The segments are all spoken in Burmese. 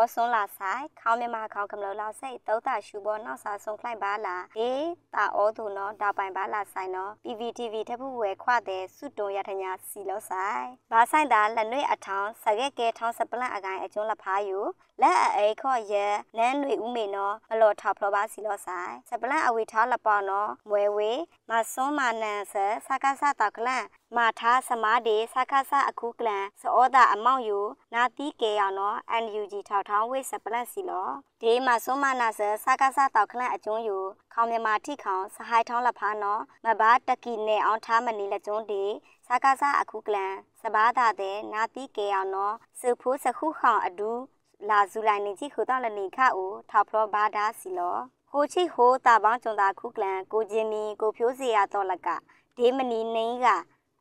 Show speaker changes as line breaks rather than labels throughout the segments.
ောဆွန်လာဆိုင်ခေါင်းမြမခေါင်းကမလို့လောက်စိတ်တောတာရှူပေါ်နောက်စာဆုံခိုင်ပါလားအေးတာဩသူနော်ဒါပိုင်ပါလားဆိုင်နော် PVTV ထပ်ဖို့ဝဲခွတဲ့စွတ်တုံရထညာစီလို့ဆိုင်ဘာဆိုင်တာလက်နွေအထောင်းစရက်ကေထောင်းစပလန့်အကိုင်အကျွန်းလက်ဖားယူလက်အိခော့ရဲနန်းတွေဥမေနော်မလော်ထောက်ဖလောပါစီလို့ဆိုင်စပလန့်အဝီထားလက်ပေါ်နော်မွဲဝေမဆွန်မနန်ဆစကားစတောက်ကလန့် မာထားစမားဒေစခါဆအခုကလန်စောတာအမောင်ယူနာတီးကေအောင်နော် NUG ထောက်ထောင်းဝိစပလန့်စီလောဒီမှာဆွမ်းမနာဆစခါဆတောက်ခလန့်အကျွန်းယူခေါမြမာထိခေါင်စဟိုင်ထောင်းလက်ဖားနော်မဘာတကီနဲ့အောင်ထားမနီလက်ကျွန်းဒီစကားဆအခုကလန်စဘာသာတဲ့နာတီးကေအောင်နော်စဖိုးစခုခေါင်အဒူလာဇူလိုင်နေကြီးခုတော့လနေခအူထောက်ဖလောဘာဒါစီလောဟိုချိဟိုတာပေါင်းကျွန်းတာခုကလန်ကိုချင်းမီကိုဖြိုးစီရတော့လကဒေမနီနေက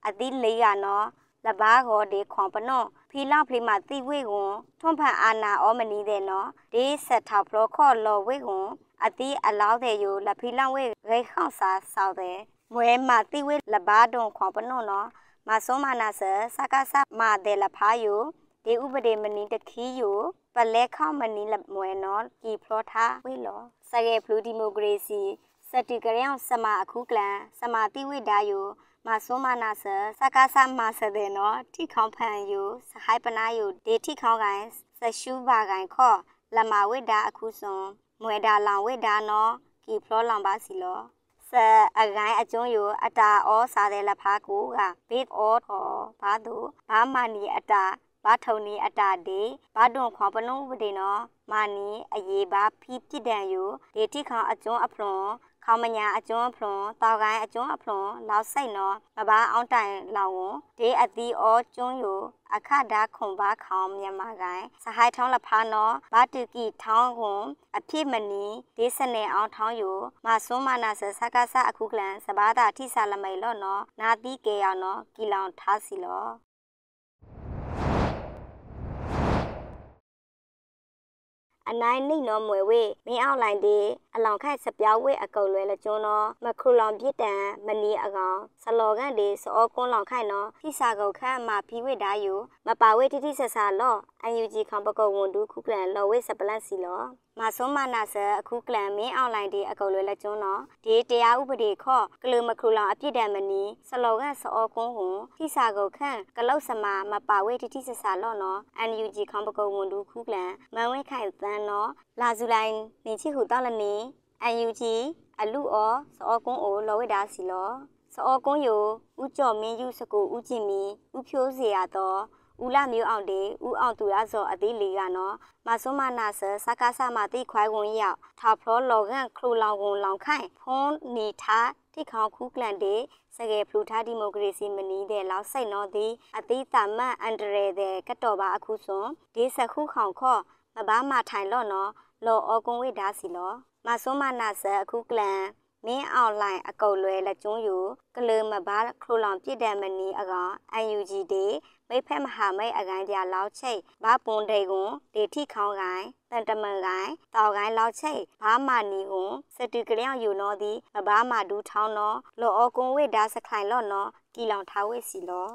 အတိလေးရနော်လဘာကိုဒီခွန်ပနော့ဖီလောက်ဖလီမာတိဝေကွန်ထွန်ဖန်အာနာအောမနီတဲ့နော်ဒီဆက်ထောက်ဖလောခေါ်လော်ဝေကွန်အတိအလောက်တဲ့ယူလဖီလောက်ဝေရေခေါန့်စာဆောက်တဲ့မွဲမာတိဝေလဘာဒုံခွန်ပနော့နော်မဆုံမနာဆစကားဆမာတဲ့လဖာယူဒီဥပဒေမနီတခီယူပလဲခေါမနီလမွဲနော်ကီဖလောထားဝေလောစရဲဖလူဒီမိုကရေစီစတိကရောင်စမအခုကလန်စမတိဝိဒါယို မဆွမ်းမနာဆစကားဆမဆတဲ့နော်ထိခေါဖန်ယူစဟိုက်ပနာယူဒေထိခေါကိုင်ဆရှူဘာကိုင်ခော့လမဝိဒါအခုစွန်မွေဒါလောင်ဝိဒါနော်ကီဖလောလောင်ပါစီလောဆအဂိုင်းအကျွန်းယူအတာဩစားတဲ့လက်ဖားကိုကဘေးဩထောဘာသူဘာမနီအတာဘာထုံနီအတာဒီဘာတွန်ခွန်ပနုဝဒေနော်မာနီအရေးဘာဖီပြစ်ဒံယူဒေတိခေါအကျွန်းအဖလွန် ခေါမညာအကျွန်းဖလွန်တောက်ကိုင်းအကျွန်းအဖလွန်လောက်စိတ်နော်မဘာအောင်တိုင်လောင်ဝန်ဒေအသီဩကျွန်းယူအခဒါခွန်ဘာခေါမြန်မာကိုင်းစဟိုက်ထောင်းလဖာနော်ဘာတူကီထောင်းကွန်အဖြစ်မနီဒေစနေအောင်ထောင်းယူမဆွမ်းမနာဆစကားဆအခုကလန်စဘာတာထိဆာလမိတ်လော့နော်နာတိကေအောင်နော်ကီလောင်ထားစီလော အနိုင်နိနော်မွယ်ဝေမင်းအောင်လိုင်းဒီအလောင်ခိုက်စပြောင်းဝေအကုတ်လွဲလကျွန်းနော်မခူလောင်ပြစ်တန်မနီအကောင်ဆလောကန်ဒီစောကွန်းလောင်ခိုက်နော်ဖိစာကုတ်ခန့်မှာဖီဝိဒါယူမပါဝေတိတိဆဆာလော့အန်ယူဂျီခံပကုတ်ဝန်ဒူခုကလန်လော်ဝေစပလန့်စီလော မဆုံးမနာဆာအခုကလန်မင်းအွန်လိုင်းဒီအကုတ်လွယ်လက်ကျွန်းတော့ဒီတရားဥပဒေခော့ကလူမခူလောင်အပြစ်ဒဏ်မနီဆလောကဆောကွန်းဟွန်ထိစာကုတ်ခန့်ကလောက်စမာမပါဝဲတိတိဆဆာလော့နော် NUG ခေါင်ပကုံဝန်ဒူခုကလန်မန်ဝဲခိုင်သန်းနော်လာဇူလိုင်းနေချီဟူတော့လနေ NUG အလူအောဆောကွန်းအိုလော်ဝဲဒါစီလော်စောကွန်ယိုဥကြော့မင်းယူစကူဥကျင်မီဥဖြိုးစီရတော့ ဦးလာမျိုးအောင်တေဦးအောင်သူရစောအသေးလေးကနော်မဆွမနာဆစကားဆမတိခွိုင်းဝင်ရောက်ထာဖလောလောကန်ခရူလောင်ကုန်လောင်ခိုင်ဖုံးနေထားတိခေါခုကလန်တေစကယ်ဖလူထားဒီမိုကရေစီမနီတဲ့လောက်စိတ်နော်သည်အသေးတမတ်အန်ဒရဲတဲ့ကတော်ပါအခုစွန်ဒီစခုခေါင်ခော့မဘာမထိုင်လော့နော်လောအောကွန်ဝိဒါစီလောမဆွမနာဆအခုကလန်မင်းအွန်လိုင်းအကုတ်လွဲလက်ကျွန်းယူကလမဘာခရူလောင်ပြစ်တယ်မနီအကောင် UNG တေ မိဖက်မဟာမိတ်အကိုင်းတရားလောက်ချိတ်ဘာပွန်တေကွန်ဒေထိခေါင်းကိုင်းတန်တမန်ကိုင်းတောက်ကိုင်းလောက်ချိတ်ဘာမာနီကွန်စတူကလျောင်ယူနော်ဒီဘာမာဒူထောင်းနော်လောအောကွန်ဝိဒါစခိုင်လော့နော်ကီလောင်ထားဝိစီလော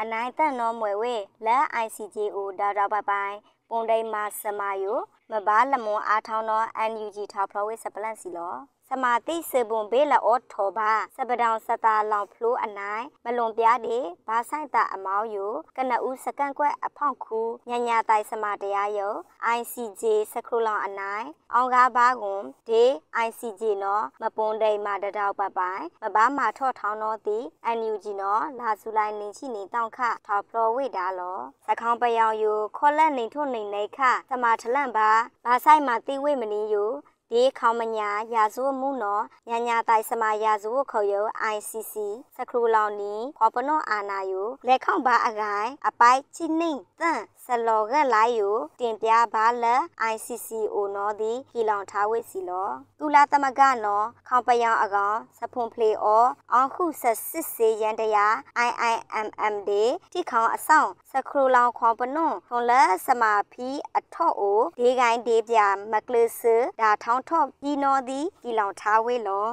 အနိုင်တန်နော်မွယ်ဝေလက် ICJO ဒါဒါပိုင်ပိုင်ပုံဒိမာစမာယို မဘာလမွန်အားထောင်းတော့ NUG ထောက်ဖရဝေစပလန့်စီလော စမာတိစေဘွန်ဘေးလောထောဘာစပဒောင်စတာလောင်ဖလိုအနိုင်မလွန်ပြားဒီဘာဆိုင်တာအမောင်းယိုကနဦးစကန်ကွက်အဖောင့်ခူညညာတိုင်စမာတရားယို ICJ စခရူလောင်အနိုင်အောင်ကားဘာကွန်ဒီ ICJ နော်မပွန်ဒိမာတတောက်ပပိုင်မဘာမာထော့ထောင်းတော့ဒီ NUG နော်လာစုလိုက်နေချိနေတောင့်ခထောက်ဖလိုဝိဒါလောစခေါင်ပယောင်ယိုခေါ်လက်နေထုံနေနေခစမာထလန့်ပါဘာဆိုင်မှာတိဝိမနီယို ဒီခေါမညာရာဇဝမှုနော်ညာညာတိုင်စမရာဇဝခေါ်ယ ICC စခရူလောင်နီခေါပနောအာနာယိုလက်ခေါဘာအကိုင်အပိုက်ချိနှင်းတန့် ဆလောကလိုက်ယိုတင်ပြပါလ ICC အိုနော်ဒီကီလောင်ထားဝိစီလောကုလာသမဂနော်ခေါပယောင်အကောင်စဖွန်ဖလေအောအောင်ခုဆက်စစ်စေရန်တရာ IIMM ဒီတိခေါအဆောင်စခရူလောင်ခေါပနွန်ထွန်လက်စမာဖီအထော့အိုဒေဂိုင်းဒေပြမကလစဒါထောင်းထော့ပြီးနော်ဒီကီလောင်ထားဝေလော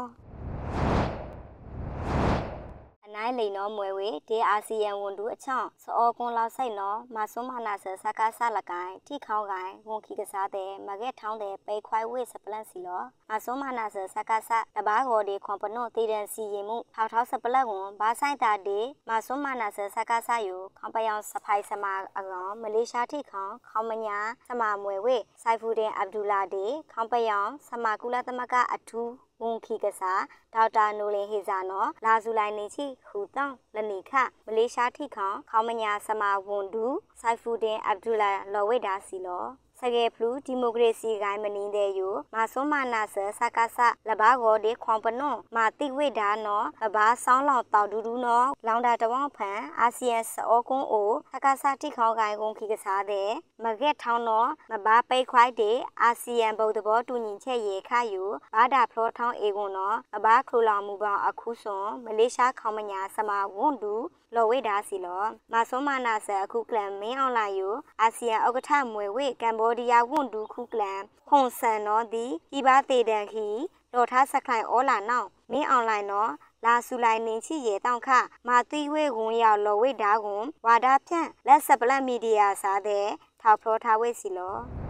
နိုင်လိန်နော်မွယ်ဝေဒေအာဆီယံဝန်တူအချောင်းစောကွန်လောက်ဆိုင်နော်မဆွမ်းမနာဆစကားဆလကိုင်ထိခေါင်းကိုင်ဝန်ခီကစားတဲ့မကဲထောင်းတဲ့ပေခွိုင်ဝေစပလန့်စီလောမဆွမ်းမနာဆစကားဆတဘာဂောဒီခွန်ပနောတည်တဲ့စီရင်မှုထောက်ထောက်စပလန့်ဝန်ဘာဆိုင်တာဒီမဆွမ်းမနာဆစကားဆယူခေါပယောင်စဖိုင်စမာအကောင်မလေးရှားထိခေါင်းခေါမညာစမမွယ်ဝေဆိုင်ဖူဒင်အဗ်ဒူလာဒီခေါပယောင်စမကုလသမဂအထူး ဝန်ခီကစားဒေါက်တာနိုလင်ဟေဇာနော်လာဇူလိုက်နေချီဟူတောင်းလနီခမလေးရှားထိခေါခေါမညာစမာဝန်ဒူဆိုင်ဖူဒင်အဗ်ဒူလာလော်ဝိဒါစီလော စကေဖလူဒီမိုကရေစီဂိုင်းမနင်းတဲ့ယိုမာဆွမ်းမနာဆစကားဆလဘာဂောဒီခွန်ပနွန်မာတိဝိဒါနော်လဘာဆောင်းလောင်တောက်ဒူဒူနော်လောင်တာတဝောင်းဖန်အာဆီယံစောကွန်းအိုစကားဆတိခေါဂိုင်းကုန်းခိကစားတဲ့မကက်ထောင်းနော်မဘာပိတ်ခွိုက်တဲ့အာဆီယံဗုဒ္ဓဘောတူညီချက်ရေခယူဘာဒါဖလောထောင်းအေကွန်နော်လဘာခရူလောင်မူပေါအခုစွန်မလေးရှားခေါမညာစမာဝွန်ဒူ လော်ဝိဒါစီလောမဆွမ်းမနာဆအခုကလန်မင်းအောင်လာယိုအာဆီယံဥက္ကဋ္ဌမွေဝေကမ်ဘောဒီးယားဝန်ဒူခုကလန်ခွန်ဆန်နော်ဒီဤပါတေတန်ခီလော်ထားစခိုင်ဩလာနောက်မင်းအောင်လိုက်နော်လာဆူလိုက်နင်းချီရေတောင်ခမာတိဝေကွန်ရောက်လော်ဝိဒါကွန်ဝါဒဖြန့်လက်စပလက်မီဒီယာစားတဲ့ထောက်ဖလောထားဝိစီလော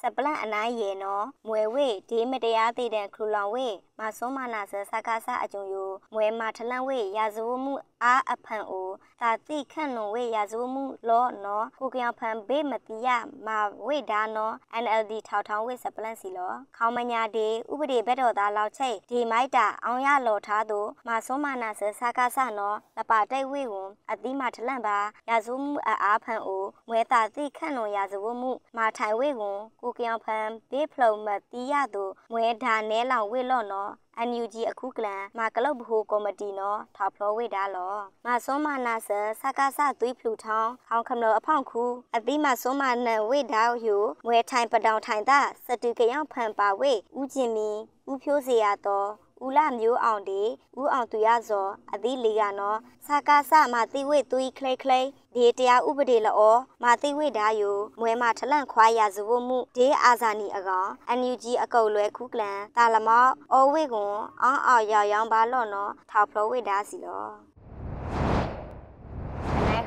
စပလန့်အနိုင်ရေနော်မွယ်ဝေဒီမတရားသိတဲ့ခရူလောင်ဝေမဆွမ်းမနာဆစကားဆအကြုံယိုမွဲမထလန့်ဝေရာဇဝမှုအားအဖန်အိုသာတိခန့်နုံဝေရာဇဝမှုလောနော်ကိုကံဖန်ဘေးမတိယမဝေဒါနော် NLD ထောက်ထောင်းဝေစပလန့်စီလောခေါမညာဒီဥပဒေဘက်တော်သားလောက်ချိတ်ဒီမိုက်တာအောင်ရလော်ထားသူမဆွမ်းမနာဆစကားဆနော်လပတိတ်ဝေဝန်အတိမထလန့်ပါရာဇဝမှုအားဖန်အိုမွဲသာတိခန့်နုံရာဇဝမှုမထိုင်ဝေဝန်ကိုကယောင်ဖန်ဘေးဖလုံမတီရသူမွဲဒါနဲလောင်ဝေလော့နော် NUG အခုကလန်မကလုတ်ဘဟုကော်မတီနော်ထောက်ဖလောဝေဒါလောမစောမနာဆစကားစသွေးဖလူထောင်းခေါင်ခမလောအဖောင့်ခုအတိမစောမနဝေဒါဟူမွဲထိုင်ပတောင်ထိုင်တာစတူကယောင်ဖန်ပါဝေဥကျင်မီဥဖြိုးစေရတော် ဦးလာမျိုးအောင်ဒီဦးအောင်သူရဇော်အသီးလေးကနော်စာကားစမာတိဝိသွီခလိခလိဒီတရားဥပဒေလောမာတိဝိဒါယိုမွဲမထလန့်ခွာရဇဝမှုဒေအာဇာနီအကောင် NUG အကုတ်လွဲခုကလန်တာလမောက်အောဝိကွန်အောင်းအော်ရောင်ရောင်ပါလော့နော်ထောက်ဖလောဝိဒါစီလော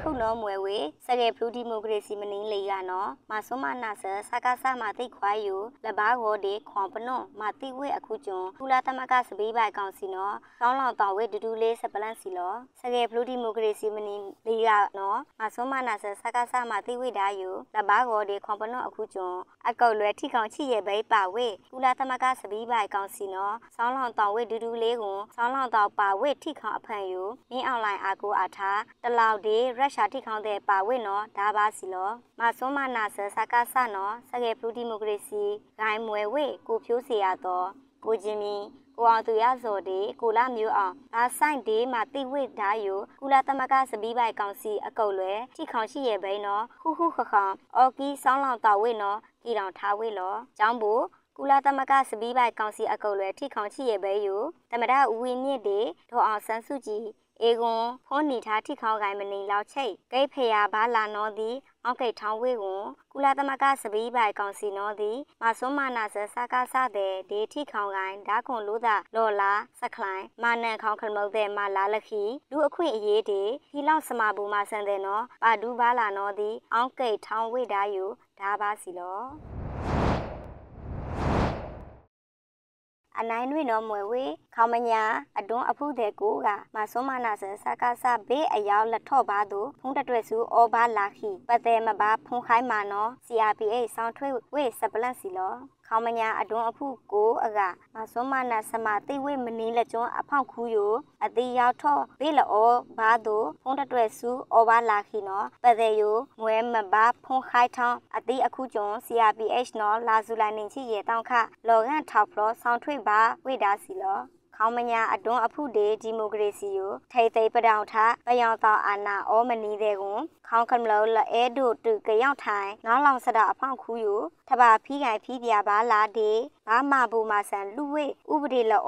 ခုနော်မွယ်ဝေစကေဖလူဒီမိုကရေစီမနင်းလေးကနော်မဆွမနာဆစကားဆမတိခွာယူလဘာဂောဒီခွန်ပနွန်မတိဝေအခုကျွန်းကုလာသမကစပီးပိုင်ကောင်စီနော်ကောင်းလောင်တော်ဝေဒူဒူလေးစပလန့်စီလောစကေဖလူဒီမိုကရေစီမနင်းလေးကနော်မဆွမနာဆစကားဆမတိဝေဒါယူလဘာဂောဒီခွန်ပနွန်အခုကျွန်းအကောက်လွယ်ထိကောင်ချီရဲ့ဘိပါဝေကုလာသမကစပီးပိုင်ကောင်စီနော်ဆောင်းလောင်တော်ဝေဒူဒူလေးကိုဆောင်းလောင်တော်ပါဝေထိကောင်အဖန်ယူမင်းအွန်လိုင်းအာကိုအားထားတလောက်ဒီရက်ရှာထိခေါင်းတဲ့ပါဝိနော်ဒါပါစီလောမဆွမ်းမနာဆစကားဆနော်စကေဖလူဒီမိုကရေစီဂိုင်းမွယ်ဝေကိုဖြိုးစီရတော့ကိုချင်းမီကိုအောင်သူရဇော်ဒီကိုလာမျိုးအောင်ဒါဆိုင်ဒီမှာတိဝိဒါယိုကုလာသမကစပီးပိုင်ကောင်စီအကုတ်လွယ်ထိခေါင်ရှိရဲ့ဘိန်းနော်ခုခုခခေါင်အော်ကီဆောင်းလောင်တော်ဝိနော်ကီတောင်ထားဝိလောကျောင်းဘူကုလာသမကစပီးပိုင်ကောင်စီအကုတ်လွယ်ထိခေါင်ရှိရဲ့ဘဲယူတမဒဦးဝင်းမြင့်ဒီဒေါ်အောင်ဆန်းစုကြည် အေကွန်ဖုန်နီထားထိခေါကိုင်မနေလောက်ချိတ်ဂိတ်ဖေယာဘာလာနောသည်အောက်ကိတ်ထောင်းဝေကွန်ကုလာသမကစပီးပိုင်ကောင်စီနောသည်မဆွမ်းမနာဆစကားစတဲ့ဒေထိခေါကိုင်ဓာခွန်လို့သာလော်လာစခလိုင်းမာနန်ခေါခမုတ်တဲ့မလာလခီလူအခွင့်အရေးတွေဒီလောက်စမဘူမဆန်တဲ့နော်ပါဒူဘာလာနောသည်အောက်ကိတ်ထောင်းဝေဓာယူဓာပါစီလောအနိုင်တွေနော်မွယ်ဝေ ခေါမညာအတွန်းအဖုတဲ့ကိုကမဆွမ်းမနာဆစကားစဘေးအယောက်လက်ထော့ပါသူဖုံးတတွဲစုအောဘာလာခီပတဲ့မဘာဖုံခိုင်းမာနော် CRPA ဆောင်းထွေးဝေစပလန့်စီလောခေါမညာအတွန်းအဖုကိုအကမဆွမ်းမနာစမသိဝေမနီလက်ကျွန်းအဖောက်ခူးယအတိရောက်ထော့ဘေးလောဘာသူဖုံးတတွဲစုအောဘာလာခီနော်ပတဲ့ယမွဲမဘာဖုံခိုင်းထောင်းအတိအခုကျွန်း CRPH နော်လာဇူလိုင်နေချီရေတောင်းခလော်ကန်ထောက်ဖလောဆောင်းထွေးပါဝေဒါစီလော ခေါမညာအတွန်းအဖုတေဒီမိုကရေစီကိုထိတ်သိပတောင်ထပယောင်တော်အာနာအောမနီတဲ့ကွန်ခေါင်ကမလောလဲဒိုတူကရောက်ထိုင်နောင်းလောင်စတာအဖောက်ခူးယူထဘာဖီးကိုင်ဖီးပြပါလာဒီဘာမဘူမဆန်လူဝေဥပဒေလော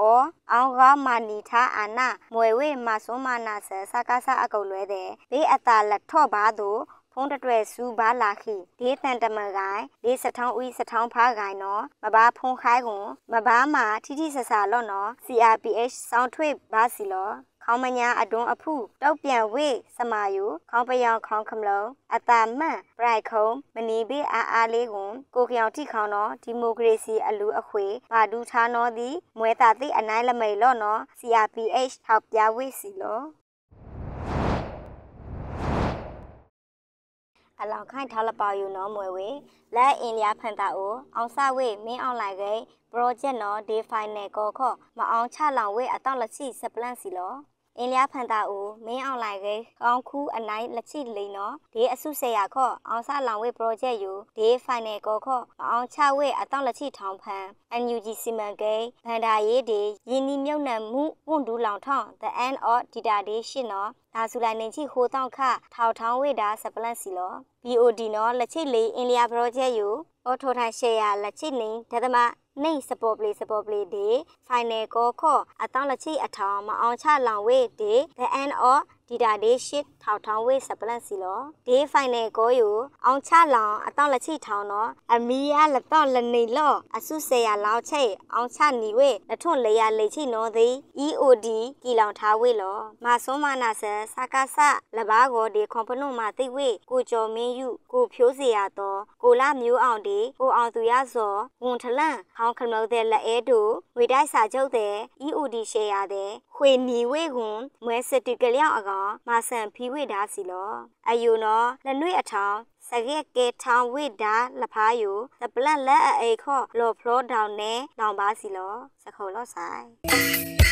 အောင်ကမာနီထားအာနာမွေဝေမဆွမ်းမနာဆစကားစအကုတ်လွဲတဲ့ဘေးအတာလက်ထော့ပါသူ ဖုံးတတွဲစူဘာလာခိဒေးတန်တမဂိုင်ဒေးစထောင်းဦးစထောင်းဖားဂိုင်နော်မဘာဖုံးခိုင်းကွန်မဘာမာထီထီဆဆာလော့နော် CRPH စောင်းထွေဘာစီလောခေါင်းမညာအတွန်းအဖုတောက်ပြန်ဝေစမာယုခေါင်းပယောင်ခေါင်းခမလုံးအတာမန့်ပရိုက်ခုံမနီဘေးအားအားလေးကွန်ကိုကြောင်တိခေါင်းနော်ဒီမိုကရေစီအလူအခွေပါဒူးထားနော်သည်မွဲတာသိအနိုင်လမိတ်လော့နော် CRPH ထောက်ပြဝေစီလော အလောင်ခိုင်ထားလပါယူနော်မွေဝေလက်အင်လျာဖန်တာအိုအောင်စဝေမင်းအောင်လိုက်ကေ project နော် day final ကောခော့မအောင်ချလောင်ဝေအတော့လက်ချိစပလန့်စီလောအင်းလျာဖန်တာဦးမင်းအောင်လိုက်ကေကောင်းခူးအနိုင်လက်ချိလိန်နော်ဒီအစုဆေရခော့အောင်စလောင်ဝေ project ယူဒီ final ကောခော့မအောင်ချဝေအတော့လက်ချိထောင်ဖန် NUG စီမံကိန်းဗန္ဒာရေးဒီယင်းဒီမြုပ်နှံမှုဝန်ဒူလောင်ထောင်း the end of data day ရှင်းနော် ဒါစုလိုက်နေချိဟိုတောင်းခထောက်ထောင်းဝေတာစပလန့်စီလော BOD နော်လက်ချိလေးအင်းလျာ project ယူအော်ထိုထိုင်ရှယ်ယာလက်ချိနေဒသမနေစပေါ်ပလေးစပေါ်ပလေးဒီ final ကိုခောအတောင်းလက်ချိအထောင်မအောင်ချလောင်ဝေဒီ the end of ဒီတာဒေးရှစ်ထောက်ထောင်းဝေးစပလန့်စီလောဒေးဖိုင်နယ်ကိုယူအောင်ချလောင်အတော့လက်ချိထောင်းနော်အမီယာလက်တော့လနေလော့အဆုဆေရလောက်ချိအောင်ချနီဝေးလက်ထွန်လေရလေချိနော်သည် EOD ကီလောင်ထားဝေးလောမဆွမ်းမနာဆန်စကားဆလဘာကိုဒီကွန်ပနုမှာသိဝေးကိုကျော်မင်းယူကိုဖြိုးစီရတော့ကိုလာမျိုးအောင်ဒီကိုအောင်သူရစောဝန်ထလန့်ဟောင်းခမုတ်တဲ့လက်အဲတို့ဝေတိုက်စာချုပ်တဲ့ EOD ရှယ်ရတဲ့ခွေနီဝေးကွန်မွဲစစ်တီကလျောက်အကောင်မာဆန်ဖီဝေဒါစီလောအယူနော်လက်နွေအထောင်စရက်ကေထောင်ဝိဒါလဖာယိုသပလန့်လက်အိခော့လော်ဖလောဒေါင်နဲလောင်ပါစီလောစခုံလောဆိုင်